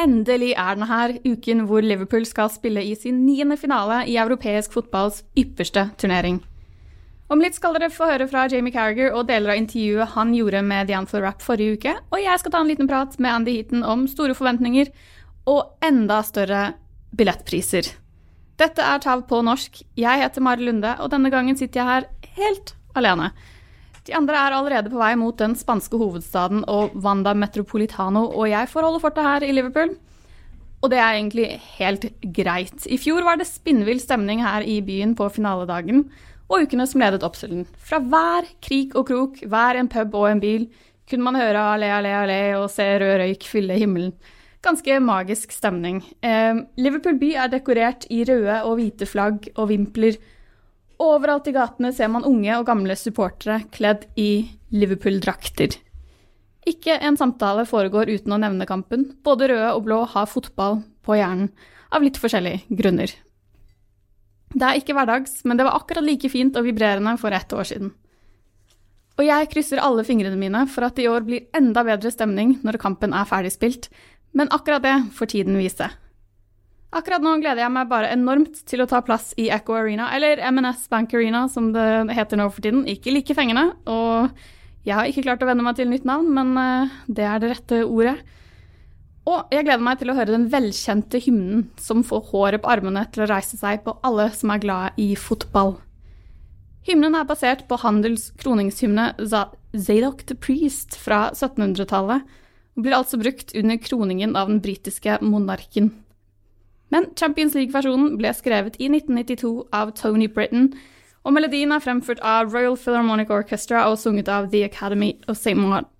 endelig er den her, uken hvor Liverpool skal spille i sin niende finale i europeisk fotballs ypperste turnering. Om litt skal dere få høre fra Jamie Carriger og deler av intervjuet han gjorde med The Antler Rap forrige uke, og jeg skal ta en liten prat med Andy Heaton om store forventninger og enda større billettpriser. Dette er Tav på norsk. Jeg heter Mari Lunde, og denne gangen sitter jeg her helt alene. De andre er allerede på vei mot den spanske hovedstaden og Wanda Metropolitano, og jeg får holde fortet her i Liverpool. Og det er egentlig helt greit. I fjor var det spinnvill stemning her i byen på finaledagen, og ukene som ledet opp til den. Fra hver krik og krok, hver en pub og en bil, kunne man høre allé, allé, allé og se rød røyk fylle himmelen. Ganske magisk stemning. Eh, Liverpool by er dekorert i røde og hvite flagg og vimpler. Overalt i gatene ser man unge og gamle supportere kledd i Liverpool-drakter. Ikke en samtale foregår uten å nevne kampen. Både røde og blå har fotball på hjernen, av litt forskjellige grunner. Det er ikke hverdags, men det var akkurat like fint og vibrerende for ett år siden. Og jeg krysser alle fingrene mine for at det i år blir enda bedre stemning når kampen er ferdig spilt, men akkurat det får tiden vise. Akkurat nå gleder jeg meg bare enormt til å ta plass i Echo Arena, eller MNS Bank Arena som det heter nå for tiden. Ikke like fengende, og jeg har ikke klart å venne meg til nytt navn, men eh, det er det rette ordet. Og jeg gleder meg til å høre den velkjente hymnen som får håret på armene til å reise seg på alle som er glade i fotball. Hymnen er basert på Handels kroningshymne Zadok the Priest fra 1700-tallet, og blir altså brukt under kroningen av den britiske monarken. Men Champions League-versjonen ble skrevet i 1992 av Tony Britton, og melodien er fremført av Royal Philharmonic Orchestra og sunget av The Academy of St. Martin,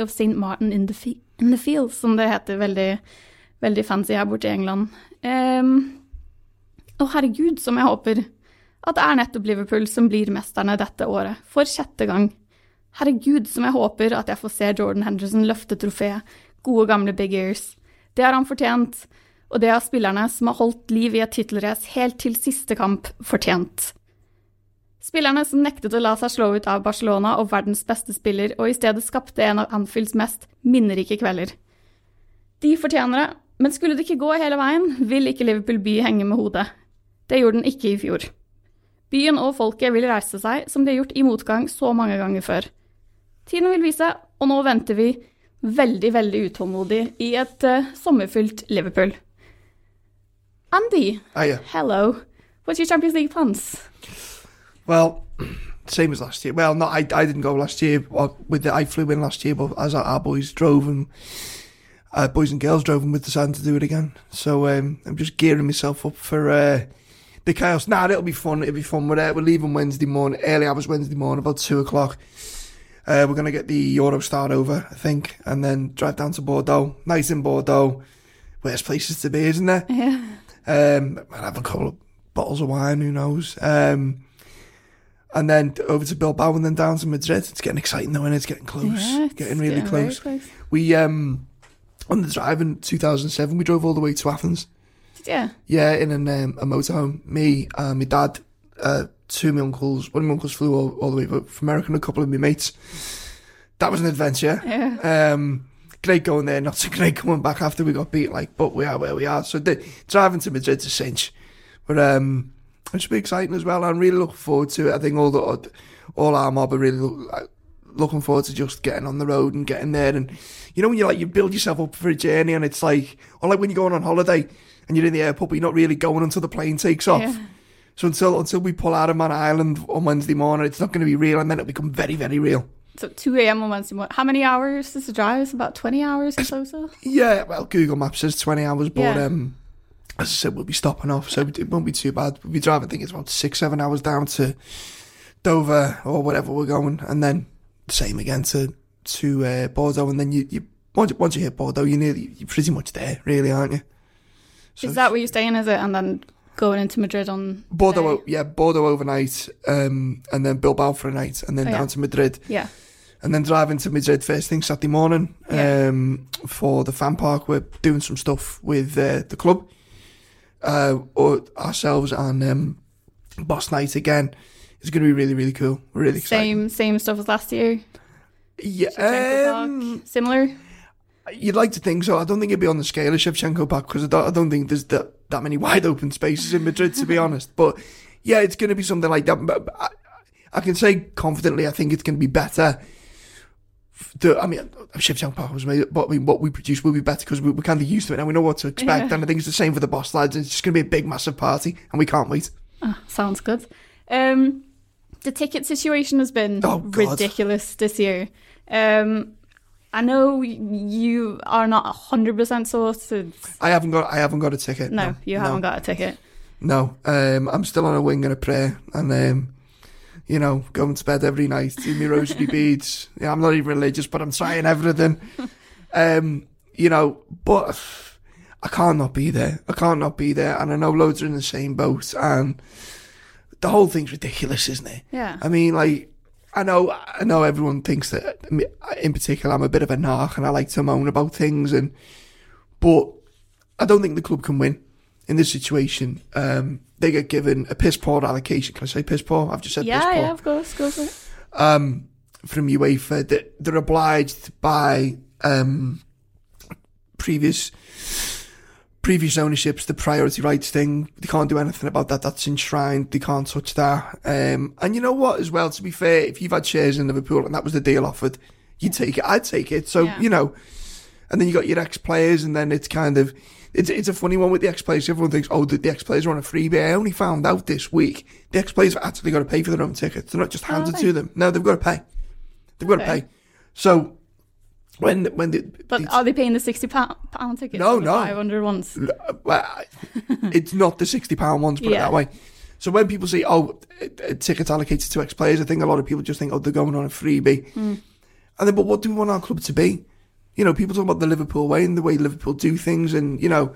of St. Martin in the, in the, Fields, som det heter veldig, veldig fancy her borte i England. Um, og herregud, som jeg håper at det er nettopp Liverpool som blir mesterne dette året, for sjette gang. Herregud, som jeg håper at jeg får se Jordan Henderson løfte trofeet. Gode, gamle Big Ears. Det har han fortjent, og det har spillerne som har holdt liv i et tittelrace helt til siste kamp, fortjent. Spillerne som nektet å la seg slå ut av Barcelona og verdens beste spiller, og i stedet skapte en av Anfields mest minnerike kvelder. De fortjener det, men skulle det ikke gå hele veien, vil ikke Liverpool by henge med hodet. Det gjorde den ikke i fjor. Byen og folket vil reise seg, som de har gjort i motgang så mange ganger før. Tiden vil vise, og nå venter vi veldig, veldig utålmodig i et uh, sommerfylt Liverpool. Andy, Hiya. hello. What's your Champions League plans? Well, same as last year. Well, no, I, I didn't go last year. With the, I flew in last year, but as our, our boys drove and uh, boys and girls drove, and we're deciding to do it again. So um, I'm just gearing myself up for uh, the chaos. Nah, it'll be fun. It'll be fun. We're, uh, we're leaving Wednesday morning, early hours Wednesday morning, about two o'clock. Uh, we're going to get the Eurostar over, I think, and then drive down to Bordeaux. Nice in Bordeaux. Worst places to be, isn't there? Yeah. Um, might have a couple of bottles of wine, who knows? Um, and then over to Bilbao and then down to Madrid. It's getting exciting though, and it's getting close. Yeah, it's getting really getting close. close. We um on the drive in 2007, we drove all the way to Athens. Yeah. Yeah, in an, um, a motorhome. Me, uh, my dad, uh, two of my uncles. One of my uncles flew all, all the way from America, and a couple of my mates. That was an adventure. Yeah. Um, great going there, not so great coming back after we got beat. Like, but we are where we are. So the, driving to Madrid's a cinch. But um, it should be exciting as well. I'm really looking forward to it. I think all the all our mob are really look, looking forward to just getting on the road and getting there. And you know when you like you build yourself up for a journey, and it's like, or like when you're going on holiday and you're in the airport, but you're not really going until the plane takes off. Yeah. So until until we pull out of Mann Island on Wednesday morning, it's not going to be real, and then it'll become very very real. So 2 a.m. on Wednesday morning. How many hours is the drive? It's about 20 hours or so. so? Yeah, well, Google Maps says 20 hours, but Yeah. um, as I said, we'll be stopping off, so it won't be too bad. We'll be driving, I think it's about six, seven hours down to Dover or whatever we're going, and then the same again to to uh, Bordeaux, and then you, you once, once you hit Bordeaux, you're nearly you're pretty much there, really, aren't you? So Is that where you're staying, is it? And then going into Madrid on. Bordeaux? Yeah, Bordeaux overnight, um, and then Bilbao for a night, and then Oh, yeah. down to Madrid. Yeah. And then driving to Madrid first thing Saturday morning Yeah. um, for the fan park. We're doing some stuff with uh, the club, uh, or ourselves, and um, Boss Night again. It's going to be really, really cool. Really excited. Same same stuff as last year. Yeah, um, Similar. You'd like to think so. I don't think it'd be on the scale of Shevchenko Park because I don't, I don't think there's that, that many wide open spaces in Madrid, to be honest. But yeah, it's going to be something like that. But I, I can say confidently, I think it's going to be better. The, I mean, Shevchenko Park was made, but I mean, what we produce will be better because we, we're kind of used to it and we know what to expect. Yeah. And I think it's the same for the boss lads. It's just going to be a big, massive party, and we can't wait. Ah, sounds good. Um, the ticket situation has been Oh, ridiculous this year. Um, I know you are not hundred percent sorted. I haven't got, I haven't got a ticket. No, No, you haven't got a ticket. No, um, I'm still on a wing and a prayer, and um, you know, going to bed every night, doing my rosary beads. Yeah, I'm not even religious, but I'm trying everything. Um, you know, but I can't not be there. I can't not be there, and I know loads are in the same boat, and the whole thing's ridiculous, isn't it? Yeah. I mean, like, I know, I know everyone thinks that, in particular, I'm a bit of a narc and I like to moan about things, and but I don't think the club can win in this situation. Um, they get given a piss poor allocation. Can I say piss poor? I've just said piss Yeah, poor. yeah, of course, go for it. Um, from UEFA that they're obliged by um, previous previous ownerships, the priority rights thing. They can't do anything about that. That's enshrined. They can't touch that. Um, and you know what? As well, to be fair, if you've had shares in Liverpool and that was the deal offered, you'd take it. I'd take it. So Yeah. you know. And then you got your ex players, and then it's kind of it's it's a funny one with the ex players. Everyone thinks, oh, the, the ex players are on a freebie. I only found out this week the ex players have actually got to pay for their own tickets. They're not just handed to them. No, they've got to pay. They've got to pay. So when when the, But the- are they paying the sixty pound, pound tickets? No, no. five hundred ones. well, it's not the sixty pound ones, put it that way. So when people say, "Oh, a tickets allocated to ex players," I think a lot of people just think, "Oh, they're going on a freebie." Hmm. And then, but what do we want our club to be? You know, people talk about the Liverpool way and the way Liverpool do things, and you know,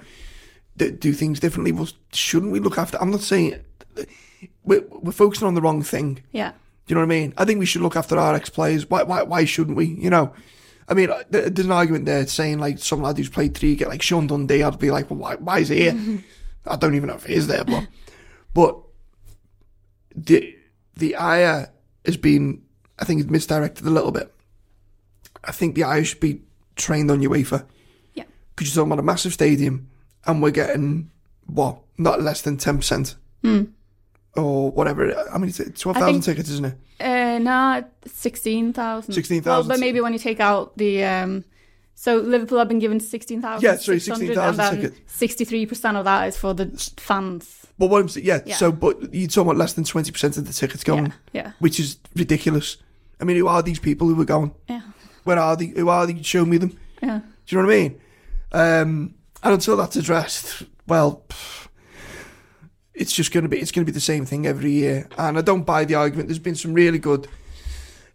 do things differently. Well, shouldn't we look after? I'm not saying we're, we're focusing on the wrong thing. Yeah. Do you know what I mean? I think we should look after our ex players. Why, why, why shouldn't we? You know, I mean, there's an argument there saying like some lad who's played three get like Sean Dundee. I'd be like, well, why, why is he here? I don't even know if he is there, but but the the ire has been, I think, misdirected a little bit. I think the ire should be trained on UEFA. Yeah. Because you're talking about a massive stadium, and we're getting what not less than ten percent. Or whatever. I mean, it's twelve thousand Hmm. tickets, isn't it? Uh, no, sixteen thousand. 16,000. Well, but maybe when you take out the um, so Liverpool have been given sixteen thousand. Yeah, sorry, 16,000 tickets. Sixty-three percent of that is for the fans. But what I'm saying, yeah, Yeah. so, but you're talking about less than 20% of the tickets going, Yeah, yeah, which is ridiculous. I mean, who are these people who are going? yeah, Where are they? Who are they? Show me them. yeah. Do you know what I mean? Um, and until that's addressed, well, it's just going to be, it's going to be the same thing every year. And I don't buy the argument. There's been some really good,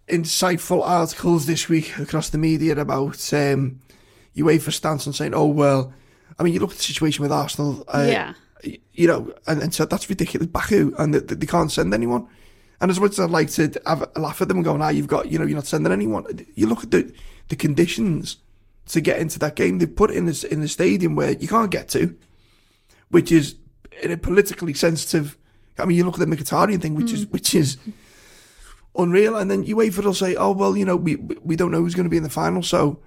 insightful articles this week across the media about, um, UEFA stance on saying, oh, well, I mean, you look at the situation with Arsenal. Uh, yeah. you know, and, and so that's ridiculous. Baku, and they, they can't send anyone. And as much as I'd like to have a laugh at them and go, "Ah, you've got, you know, you're not sending anyone." You look at the the conditions to get into that game. They put it in this in the stadium where you can't get to, which is in a politically sensitive. I mean, you look at the Mkhitaryan thing, which is which is unreal. And then you wait for UEFA will say, "Oh well, you know, we we don't know who's going to be in the final, so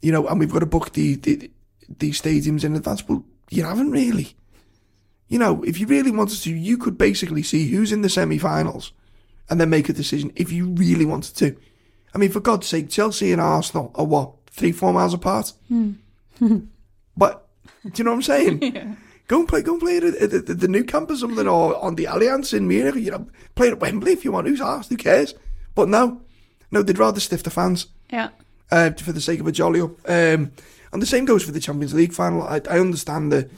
you know, and we've got to book the, the these stadiums in advance." Well, you haven't really you know, if you really wanted to, you could basically see who's in the semi-finals and then make a decision if you really wanted to. I mean, for God's sake, Chelsea and Arsenal are what three, four miles apart. but do you know what I'm saying? Go and play. Go and play at, at, at the Nou Camp or something, or on the Allianz in Munich. You know, play at Wembley if you want. Who's asked? Who cares? But no, no, they'd rather stiff the fans Yeah. uh, for the sake of a jolly up. Um, and the same goes for the Champions League final. I, I understand the,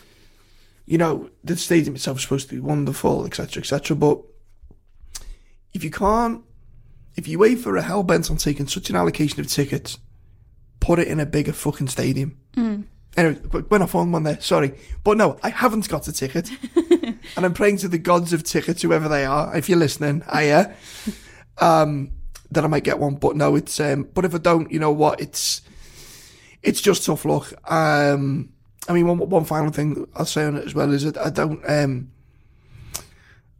you know, the stadium itself is supposed to be wonderful, etc., etc. But if you can't, if you wait for a hell bent on taking such an allocation of tickets, put it in a bigger fucking stadium. Anyway, but went off on one there. Sorry, but no, I haven't got a ticket, and I'm praying to the gods of tickets, whoever they are. If you're listening, I uh, um, that I might get one. But no, it's um, but if I don't, you know what? It's it's just tough luck. Um, I mean, one one final thing I'll say on it as well is that I don't. Um,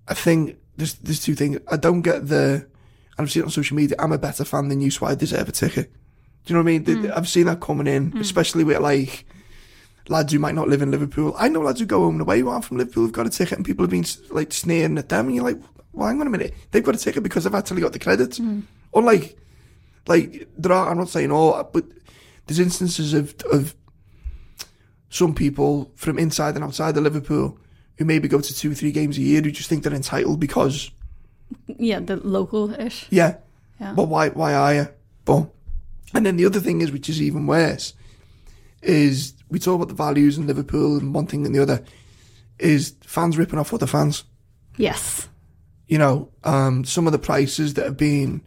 I think there's there's two things. I don't get the. I've seen it on social media. I'm a better fan than you, so I deserve a ticket. Do you know what I mean? The- hmm. I've seen that coming in, hmm. especially with like lads who might not live in Liverpool. I know lads who go home and away who aren't from Liverpool who've got a ticket, and people have been like sneering at them, and you're like, well, hang on a minute, they've got a ticket because they've actually got the credits. Unlike, hmm. like there are, I'm not saying all, but there's instances of of some people from inside and outside of Liverpool who maybe go to two or three games a year who just think they're entitled because Yeah, the local-ish. yeah. Yeah. But why why are you? But and then the other thing is, which is even worse, is we talk about the values in Liverpool and one thing and the other is fans ripping off other fans. Yes. You know, um, some of the prices that have been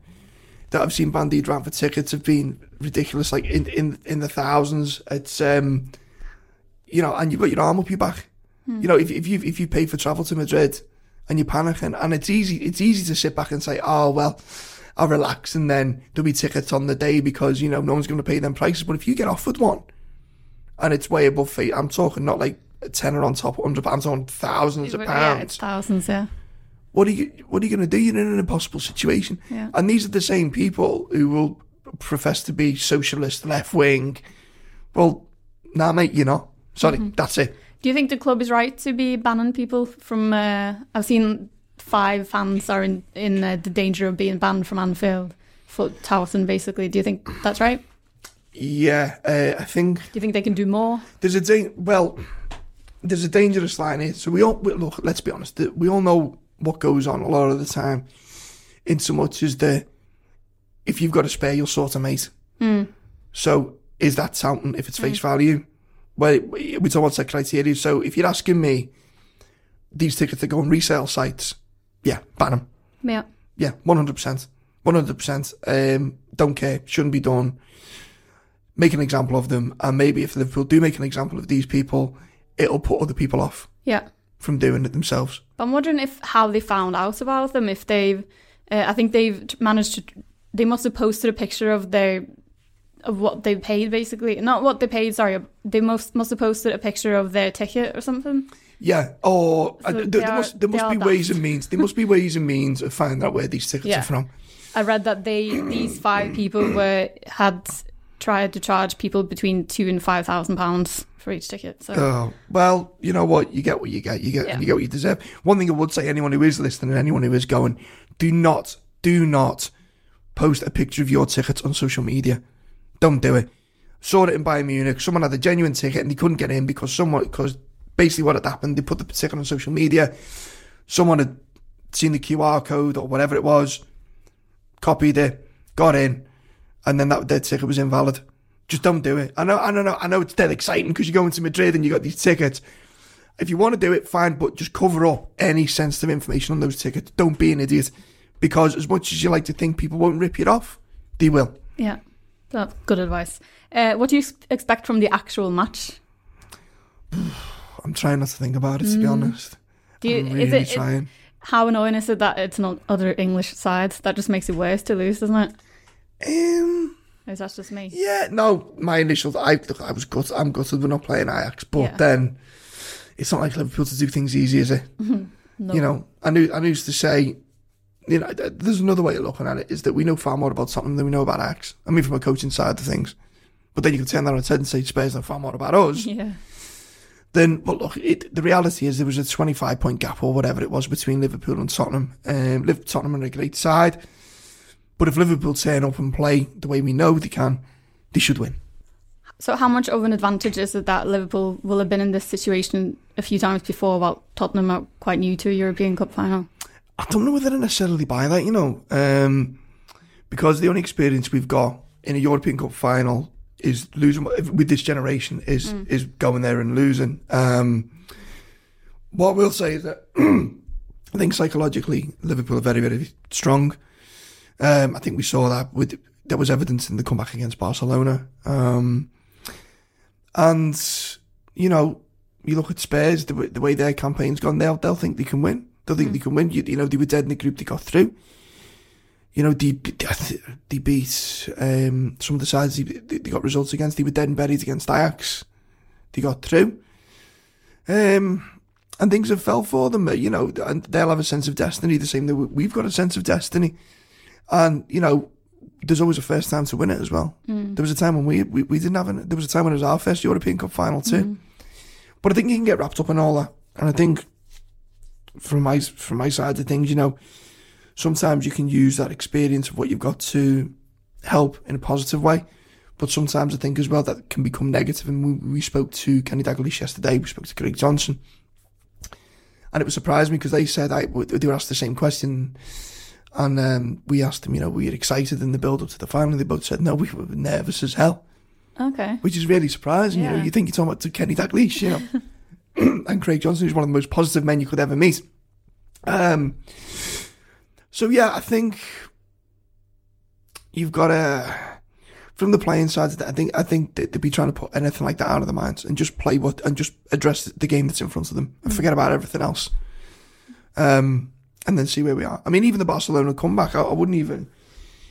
that I've seen bandied around for tickets have been ridiculous, like in in in the thousands. It's um, you know, and you've got your arm up your back. You know, if if you if you pay for travel to Madrid and you're panicking, and it's easy it's easy to sit back and say, oh well, I'll relax, and then there'll be tickets on the day because you know no one's going to pay them prices. But if you get offered one, and it's way above fee, I'm talking not like a tenner on top, hundred pounds on thousands of pounds, Yeah, it's thousands, yeah. What are you What are you going to do? You're in an impossible situation. Yeah. And these are the same people who will profess to be socialist, left wing. Well, nah, mate, you're not. Sorry, Mm-hmm. that's it. Do you think the club is right to be banning people from? Uh, I've seen five fans are in in uh, the danger of being banned from Anfield for touting. Basically, do you think that's right? Yeah, uh, I think Do you think they can do more? there's a da- well, there's a dangerous line here. So we all we, look. Let's be honest. We all know what goes on a lot of the time. In so much as the, if you've got a spare, you'll sort a mate. So is that something if it's face value? Well, we we talk about set criteria. So if you're asking me, these tickets that go on resale sites, yeah, ban them. Yeah. Yeah, one hundred percent, one hundred percent. Um, don't care, shouldn't be done. Make an example of them, and maybe if Liverpool do make an example of these people, it'll put other people off Yeah. from doing it themselves. But I'm wondering if how they found out about them. If they've, uh, I think they've managed to. They must have posted a picture of their, of what they paid, basically. Not what they paid. Sorry, they must must have posted a picture of their ticket or something. Yeah, or uh, So there, there are- must there must be daft. ways and means. There must be ways and means of finding out where these tickets Yeah. are from. I read that they these five people were had tried to charge people between two and five thousand pounds for each ticket. So Oh well, you know what? You get what you get. You get Yeah. you get what you deserve. One thing I would say, anyone who is listening and anyone who is going, do not, do not post a picture of your tickets on social media. Don't do it. Saw it in Bayern Munich. Someone had a genuine ticket and they couldn't get in because someone because basically what had happened, they put the ticket on social media. Someone had seen the QR code or whatever it was, copied it, got in, and then that their ticket was invalid. Just don't do it. I know, I know, I know it's dead exciting because you're going to Madrid and you got these tickets. If you want to do it, fine, but just cover up any sensitive information on those tickets. Don't be an idiot, because as much as you like to think people won't rip you off, they will. yeah, that's good advice. Uh, what do you expect from the actual match? I'm trying not to think about it to be honest. Do you, I'm is really it, trying. how annoying is it that it's not other English sides? That just makes it worse to lose, doesn't it? um, Or is that just me? yeah, no, my initial, I look, I was gutted. I'm gutted we're not playing Ajax, but Yeah. then it's not like Liverpool to do things easy, is it? No. You know, I knew, I used to say, you know, there's another way of looking at it is that we know far more about something than we know about Ajax. I mean, from a coaching side of things. But then you can turn that on its head and say Spurs know far more about us. Yeah. Then, but look, it, the reality is there was a 25 point gap or whatever it was between Liverpool and Tottenham. Um, Tottenham are a great side. But if Liverpool turn up and play the way we know they can, they should win. So how much of an advantage is it that Liverpool will have been in this situation a few times before while Tottenham are quite new to a European Cup final? I don't know whether I necessarily buy that, you know, um, because the only experience we've got in a European Cup final is losing with this generation is is going there and losing. Um, what I will say is that I think psychologically Liverpool are very very strong. Um, I think we saw that with there was evidence in the comeback against Barcelona. Um, and you know, you look at Spurs, the, way- the way their campaign's gone, they'll they'll think they can win. They'll think they can win. You, you know, they were dead in the group, they got through. You know, they, they beat um, some of the sides they, they got results against. They were dead and buried against Ajax. They got through. Um, and things have fell for them, you know, and they'll have a sense of destiny the same way we've got a sense of destiny. And, you know, there's always a first time to win it as well. There was a time when we, we we didn't have it. There was a time when it was our first European Cup final too. But I think you can get wrapped up in all that, and I think from my from my side of things, you know, sometimes you can use that experience of what you've got to help in a positive way. But sometimes I think as well that can become negative. And we, we spoke to Kenny Dalglish yesterday. We spoke to Craig Johnston, and it was surprised me because they said I they were asked the same question, and um, we asked them, you know, we were you excited in the build up to the final? They both said no, we were nervous as hell, Okay. which is really surprising. You know, you think you're talking about to Kenny Dalglish, you know, and Craig Johnston, who's one of the most positive men you could ever meet. Um. So yeah, I think you've got to from the playing side. I think I think they- they'd be trying to put anything like that out of their minds and just play what and just address the game that's in front of them and forget about everything else. Um, and then see where we are. I mean, even the Barcelona comeback, I, I wouldn't even.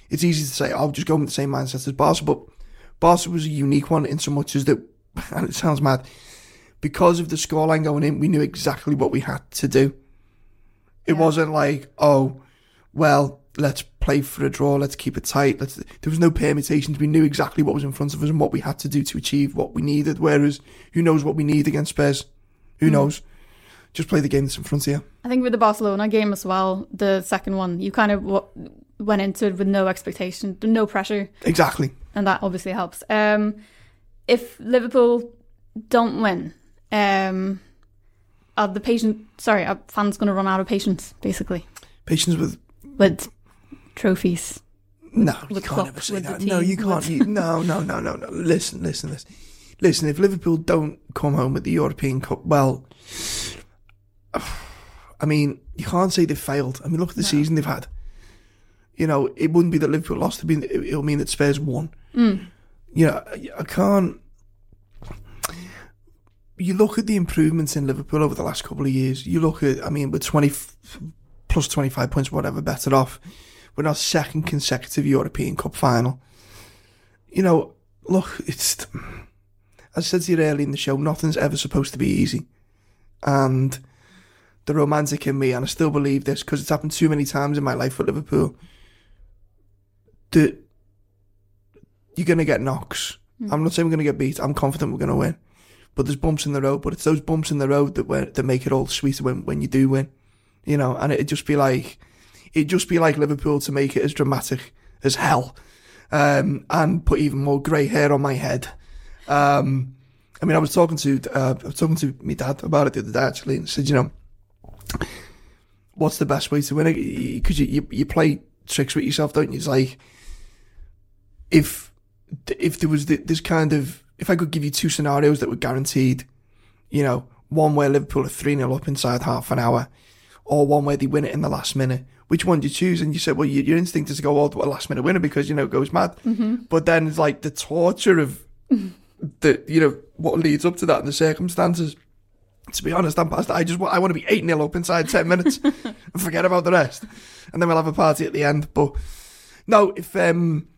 It's easy to say I'll just go with the same mindset as Barca, but Barca was a unique one in so much as that, and it sounds mad, because of the scoreline going in, we knew exactly what we had to do. It Yeah. wasn't like, oh, well, let's play for a draw, let's keep it tight. Let's. There was no permutations. We knew exactly what was in front of us and what we had to do to achieve what we needed. Whereas, who knows what we need against Spurs? Who knows? Just play the game that's in front of you. I think with the Barcelona game as well, the second one, you kind of went into it with no expectation, no pressure, Exactly. and that obviously helps. Um, if Liverpool don't win, um, are the patient? Sorry, are fans going to run out of patience, basically, Patience with with trophies? No, you With can't Klopp, ever say that. No, you can't. You, no, no, no, no, no. Listen, listen, listen. Listen, if Liverpool don't come home with the European Cup, well, I mean, you can't say they've failed. I mean, look at the season they've had. You know, it wouldn't be that Liverpool lost. Be, it'll mean that Spurs won. You know, I can't. You look at the improvements in Liverpool over the last couple of years. You look at, I mean, with 20 plus 25 points, whatever, better off. We're our second consecutive European Cup final. You know, look, it's. As I said to you earlier in the show, nothing's ever supposed to be easy. And the romantic in me, and I still believe this because it's happened too many times in my life for Liverpool, that you're going to get knocks. Hmm. I'm not saying we're going to get beat. I'm confident we're going to win. But there's bumps in the road. But it's those bumps in the road that were, that make it all sweeter when, when you do win. You know, and it'd just be like, it'd just be like Liverpool to make it as dramatic as hell. Um, and put even more grey hair on my head. Um, I mean, I was talking to, uh, I was talking to my dad about it the other day actually, and said, you know, what's the best way to win it? Because you, you, you play tricks with yourself, don't you? It's like, if, if there was this kind of, if I could give you two scenarios that were guaranteed, you know, one where Liverpool are 3 0 up inside half an hour, or one where they win it in the last minute, which one do you choose? And you said, well, your, your instinct is to go all to a last minute winner because, you know, it goes mad. But then it's like the torture of the, you know, what leads up to that and the circumstances. To be honest, I'm past that. I just I want to be 8 0 up inside 10 minutes and forget about the rest. And then we'll have a party at the end. But no, if, um,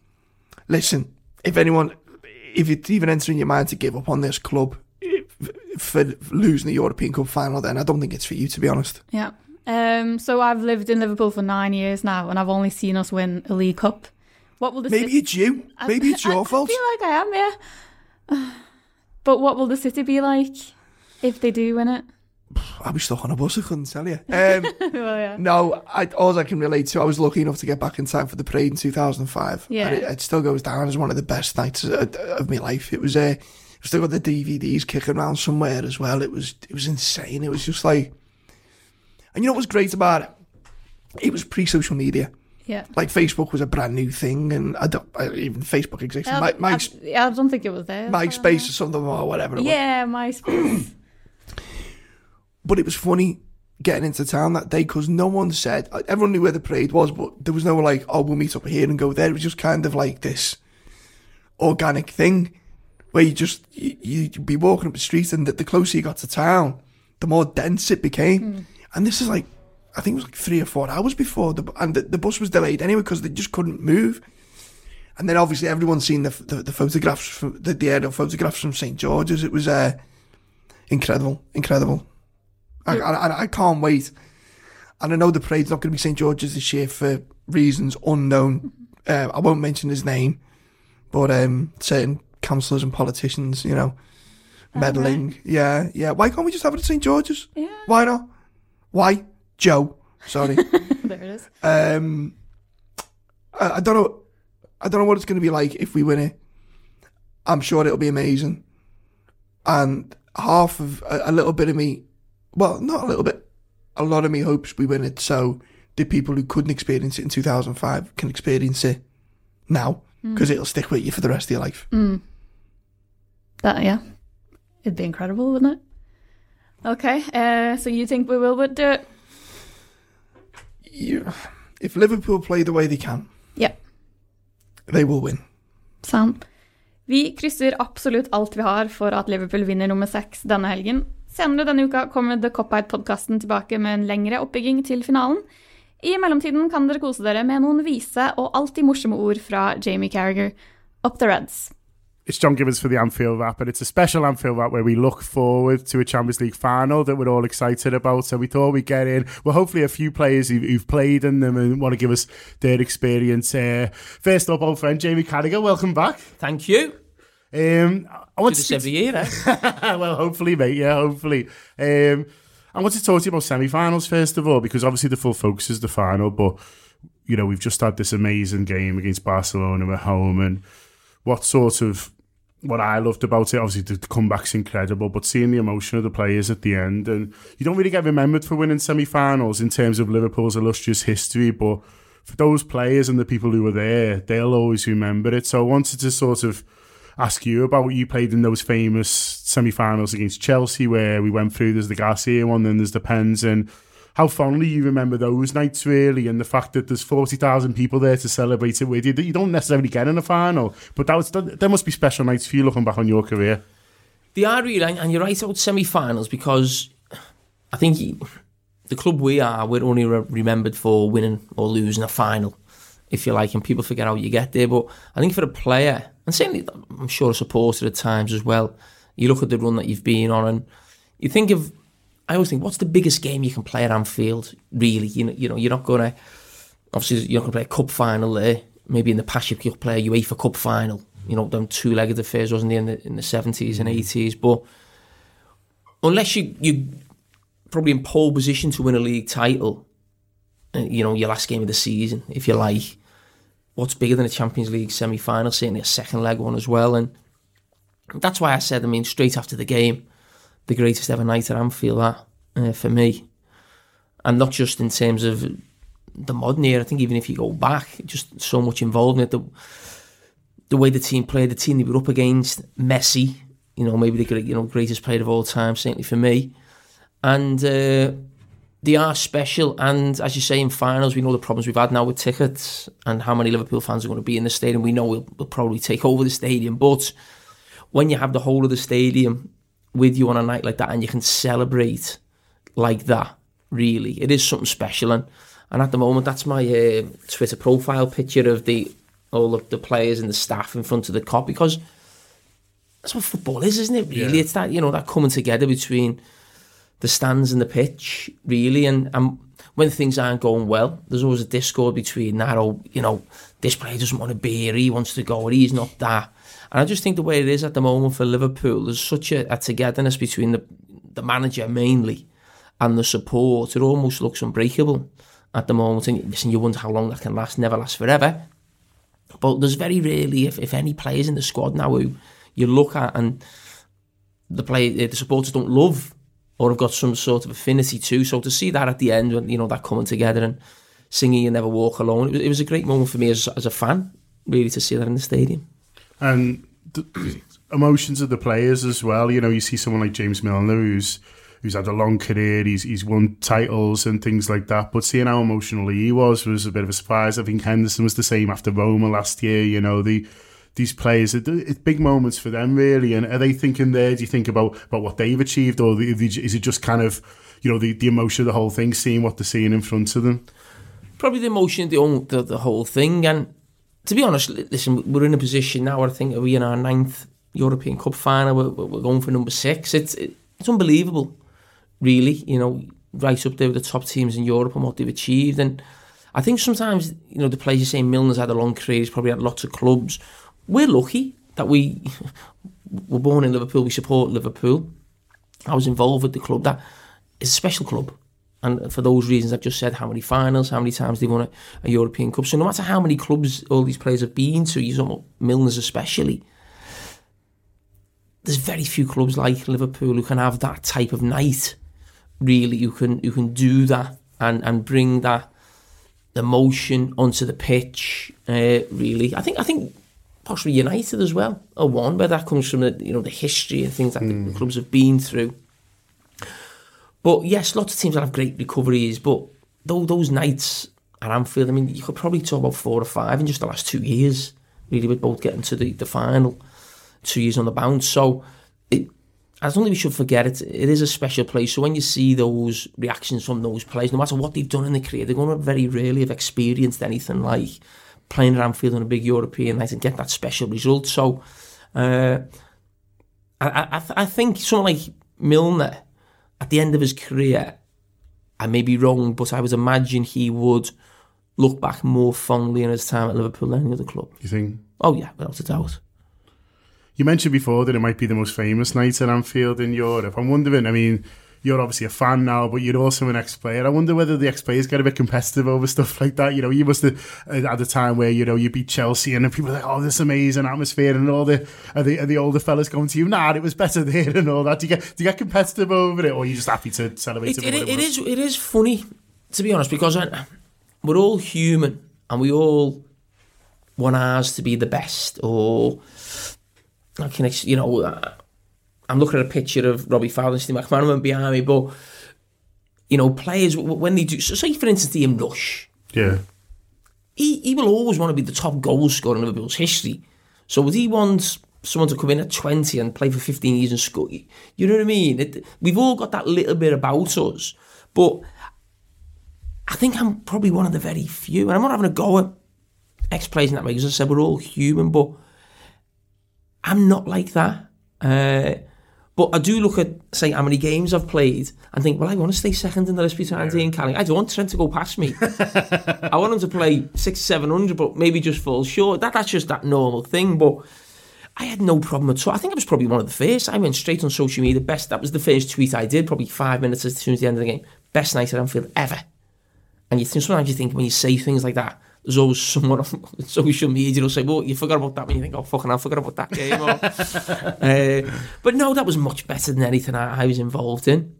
listen, if anyone, if it's even entering your mind to give up on this club for losing the European Cup final, then I don't think it's for you, to be honest. Yeah. Um, so I've lived in Liverpool for nine years now, and I've only seen us win a League Cup. What will the Maybe City- it's you. Maybe it's your I fault. I feel like I am, yeah. But what will the City be like if they do win it? I'll be stuck on a bus, I couldn't tell you. Um, well, yeah. no, I, all I can relate to, I was lucky enough to get back in time for the parade in 2005. Yeah. And it, it still goes down as one of the best nights of, of my life. It was, uh, I've still got the DVDs kicking around somewhere as well. It was, it was insane. It was just like, and you know what was great about it? It was pre-social media. Yeah. Like Facebook was a brand new thing, and I don't I, even Facebook existed. Um, My, my, I, I don't think it was there. MySpace or something or whatever. It was. Yeah, MySpace. But it was funny getting into town that day because no one said, everyone knew where the parade was, but there was no like, oh, we'll meet up here and go there. It was just kind of like this organic thing where you just, you, you'd be walking up the street and the, the closer you got to town, the more dense it became. And this is like, I think it was like three or four hours before, the, and the, the bus was delayed anyway because they just couldn't move. And then obviously everyone's seen the, the, the photographs from the, the aerial photographs from St George's. It was uh, incredible, incredible. I, I, I can't wait. And I know the parade's not going to be St George's this year for reasons unknown Uh, I won't mention his name, but um, certain councillors and politicians, you know, meddling. Yeah, yeah. Why can't we just have it at St George's? Yeah. Why not? Why? Joe. Sorry. there it is. um, I, I don't know. I don't know what it's going to be like if we win it. I'm sure it'll be amazing. And half of a, a little bit of me, well, not a little bit, a lot of me hopes we win it. So the people who couldn't experience it in 2005 can experience it now because it'll stick with you for the rest of your life. That yeah, it'd be incredible, wouldn't it? Okay, uh, so you think we will would do it? You, if Liverpool play the way they can, Ja. they will win. Sant. Vi krysser absolutt alt vi har for at Liverpool vinner nummer seks denne helgen. Senere denne uka kommer The Cop-Out-podkasten tilbake med en lengre oppbygging til finalen. I mellomtiden kan dere kose dere med noen vise og alltid morsomme ord fra Jamie Carragher. Up the Reds. It's John Givens for the Anfield Wrap, and it's a special Anfield Wrap where we look forward to a Champions League final that we're all excited about. So we thought we'd get in, well, hopefully a few players who've, who've played in them and want to give us their experience. Uh, first up, old friend Jamie Carragher, welcome back. Thank you. Um, I want to this every year, eh? well, hopefully, mate. Yeah, hopefully. Um, I want to talk to you about semi-finals first of all, because obviously the full focus is the final. But you know, we've just had this amazing game against Barcelona at home, and what sort of what I loved about it, obviously the, the comeback's incredible, but seeing the emotion of the players at the end, and you don't really get remembered for winning semi-finals in terms of Liverpool's illustrious history, but for those players and the people who were there, they'll always remember it. So I wanted to sort of ask you about you played in those famous semi-finals against Chelsea, where we went through. There's the Garcia one, then there's the Pens, and how fondly you remember those nights, really, and the fact that there's forty thousand people there to celebrate it with you that you don't necessarily get in a final. But that was that, there must be special nights for you looking back on your career. They are really, and and you're right about semi-finals because I think you- the club we are, we're only re- remembered for winning or losing a final, if you like, and people forget how you get there. But I think for a player, and certainly I'm sure a supporter at times as well, you look at the run that you've been on, and you think of. I always think, what's the biggest game you can play at Anfield? Really, you know, you know, you're not gonna. Obviously, you're not gonna play a cup final there. Maybe in the past you could play a UEFA Cup final. You know, them two-legged affairs wasn't in the in the seventies and eighties, but unless you you probably in pole position to win a league title, uh, you know, your last game of the season, if you like. What's bigger than a Champions League semi final? Certainly a second leg one as well. And that's why I said, I mean, straight after the game, the greatest ever night at Anfield, that uh, for me. And not just in terms of the modern era, I think even if you go back, just so much involved in it. The, the way the team played, the team they were up against, Messi, you know, maybe the great, you know greatest player of all time, certainly for me. And uh, they are special. And as you say, in finals, we know the problems we've had now with tickets and how many Liverpool fans are going to be in the stadium. We know we'll, we'll probably take over the stadium, but when you have the whole of the stadium with you on a night like that, and you can celebrate like that, really, it is something special. And and at the moment, that's my uh, Twitter profile picture of the all of the players and the staff in front of the Kop because that's what football is, isn't it? Really, Yeah. it's that you know that coming together between the stands and the pitch, really. And, and when things aren't going well, there's always a discord between that. Oh, you know, this player doesn't want to be here, he wants to go, or he's not that. And I just think the way it is at the moment for Liverpool, there's such a, a togetherness between the the manager mainly and the support. It almost looks unbreakable at the moment. And listen, you wonder how long that can last. Never lasts forever. But there's very rarely, if, if any players in the squad now who you look at and the play, the supporters don't love or have got some sort of affinity to. So to see that at the end, when you know that coming together and singing "You Never Walk Alone," it was, it was a great moment for me as as a fan, really, to see that in the stadium. and the emotions of the players as well. You know, you see someone like James Milner who's who's had a long career, he's he's won titles and things like that. But seeing how emotional he was was a bit of a surprise. I think Henderson was the same after Roma last year. You know, the these players, it's big moments for them really. And are they thinking there? Do you think about about what they've achieved, or is it just kind of you know the, the emotion of the whole thing, seeing what they're seeing in front of them? Probably the emotion, the, own- the the whole thing. And to be honest, listen, we're in a position now. I think we're we in our ninth European Cup final? We're, we're going for number six. It's it, it's unbelievable, really. You know, right up there with the top teams in Europe and what they've achieved. And I think sometimes, you know, the players are saying Milner's had a long career, he's probably had lots of clubs. We're lucky that we were born in Liverpool, we support Liverpool. I was involved with the club. That is a special club. And for those reasons I've just said, how many finals, how many times they won a, a European Cup. So no matter how many clubs all these players have been to, you know, Milner's especially, there's very few clubs like Liverpool who can have that type of night. Really, you can you can do that and and bring that emotion onto the pitch. Uh, really, I think I think possibly United as well are one where that comes from the you know the history and things that mm. the clubs have been through. But yes, lots of teams have great recoveries, but though those nights at Anfield, I mean, you could probably talk about four or five in just the last two years, really, with both getting to the, the final, two years on the bounce. So it, I don't think we should forget it. It is a special place. So when you see those reactions from those players, no matter what they've done in the career, they're going to very rarely have experienced anything like playing at Anfield on a big European night and get that special result. So uh, I, I, I think someone like Milner at the end of his career, I may be wrong, but I would imagine he would look back more fondly on his time at Liverpool than any other club. You think? Oh yeah, without a doubt. You mentioned before that it might be the most famous night at Anfield in Europe. I'm wondering, I mean, you're obviously a fan now, but you're also an ex-player. I wonder whether the ex-players get a bit competitive over stuff like that. You know, you must have uh, at a time where you know you beat Chelsea and people are like, "Oh, this amazing atmosphere," and all the are the, are the older fellas going to you, "Nah, it was better there," and all that. Do you get do you get competitive over it, or are you just happy to celebrate it? It, it, it is it is funny to be honest because I, we're all human and we all want ours to be the best or I can you know I'm looking at a picture of Robbie Fowler and Steve McManaman behind me, but you know, players when they do, so say for instance, Ian Rush, yeah, he he will always want to be the top goal scorer in Liverpool's history. So would he want someone to come in at 20 and play for 15 years and score? You know what I mean? It, we've all got that little bit about us, but I think I'm probably one of the very few, and I'm not having a go at ex-players in that way because I said we're all human, but I'm not like that. Uh, but I do look at, say, how many games I've played and think, well, I want to stay second in the list behind yeah. Ian Callaghan. I don't want Trent to go past me. I want him to play six, seven hundred, but maybe just fall short. That That's just that normal thing. But I had no problem at all. I think I was probably one of the first. I went straight on social media. Best. That was the first tweet I did, probably five minutes as soon as the end of the game. Best night at Anfield ever. And you think sometimes you think when you say things like that, there's always someone on social media who'll say, well, you forgot about that. And you think, oh, fucking, I forgot about that game. Or, uh, but no, that was much better than anything I, I was involved in.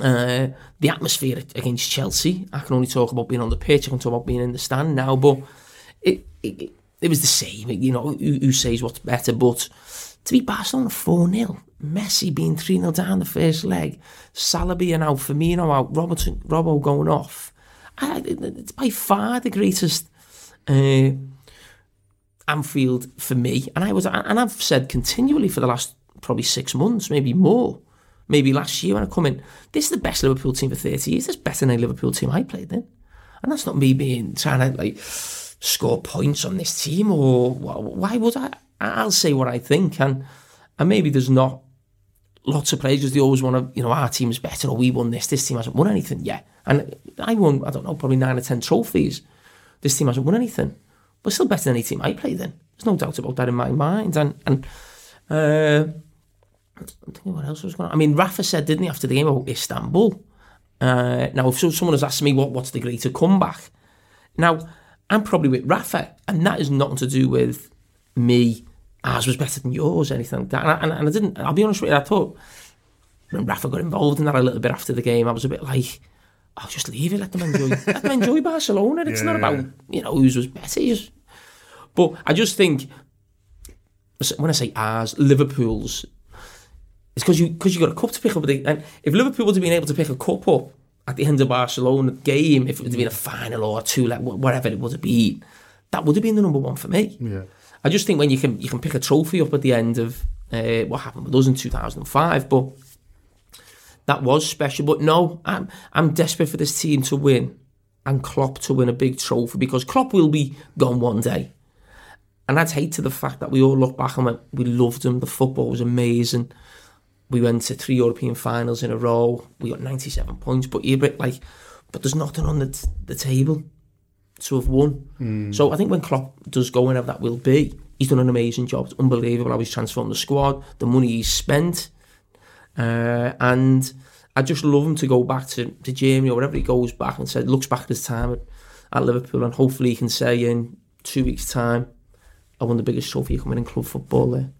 Uh, the atmosphere against Chelsea, I can only talk about being on the pitch, I can talk about being in the stand now, but it, it, it was the same. You know, who, who says what's better? But to be Barcelona 4 0, Messi being 3 0 down the first leg, Salah being out, Firmino out, Robertson, Robbo going off. I, it's by far the greatest uh, Anfield for me, and I was, and I've said continually for the last probably six months, maybe more, maybe last year when I come in, this is the best Liverpool team for thirty years. It's better than any Liverpool team I played in, and that's not me being trying to like score points on this team or why would I? I'll say what I think, and and maybe there's not lots of players because they always want to, you know, our team's better or we won this, this team hasn't won anything yet. And I won, I don't know, probably nine or ten trophies this team hasn't won anything. But still better than any team I played in. There's no doubt about that in my mind. And and uh, I'm thinking what else was going on. I mean, Rafa said, didn't he, after the game about Istanbul? Uh, now, if someone has asked me what what's the greater comeback, now I'm probably with Rafa, and that is nothing to do with me. Ours was better than yours, anything like that. And I, and, and I didn't. I'll be honest with you. I thought when Rafa got involved in that a little bit after the game, I was a bit like, I'll just leave it. Let them enjoy. let them enjoy Barcelona. It's yeah, not about you know whose was better. Just, but I just think when I say ours, Liverpool's, it's because you because you got a cup to pick up. And if Liverpool would have been able to pick a cup up at the end of Barcelona game, if it would have been a final or a two, like whatever it would have been, that would have been the number one for me. Yeah. I just think when you can you can pick a trophy up at the end of uh, what happened with us in two thousand and five, but that was special. But no, I'm I'm desperate for this team to win and Klopp to win a big trophy because Klopp will be gone one day. And I'd hate to the fact that we all look back and went, we loved him, the football was amazing. We went to three European finals in a row. We got 97 points, but you're a bit like, but there's nothing on the, t- the table. to have won. Hmm. So I think when Klopp does go whenever that will be, he's done an amazing job. It's unbelievable how he's transformed the squad, the money he's spent, uh, and I just love him to go back to, to Jamie or wherever he goes back and said looks back at his time at, at Liverpool and hopefully he can say in two weeks' time, I won the biggest trophy coming in club football there.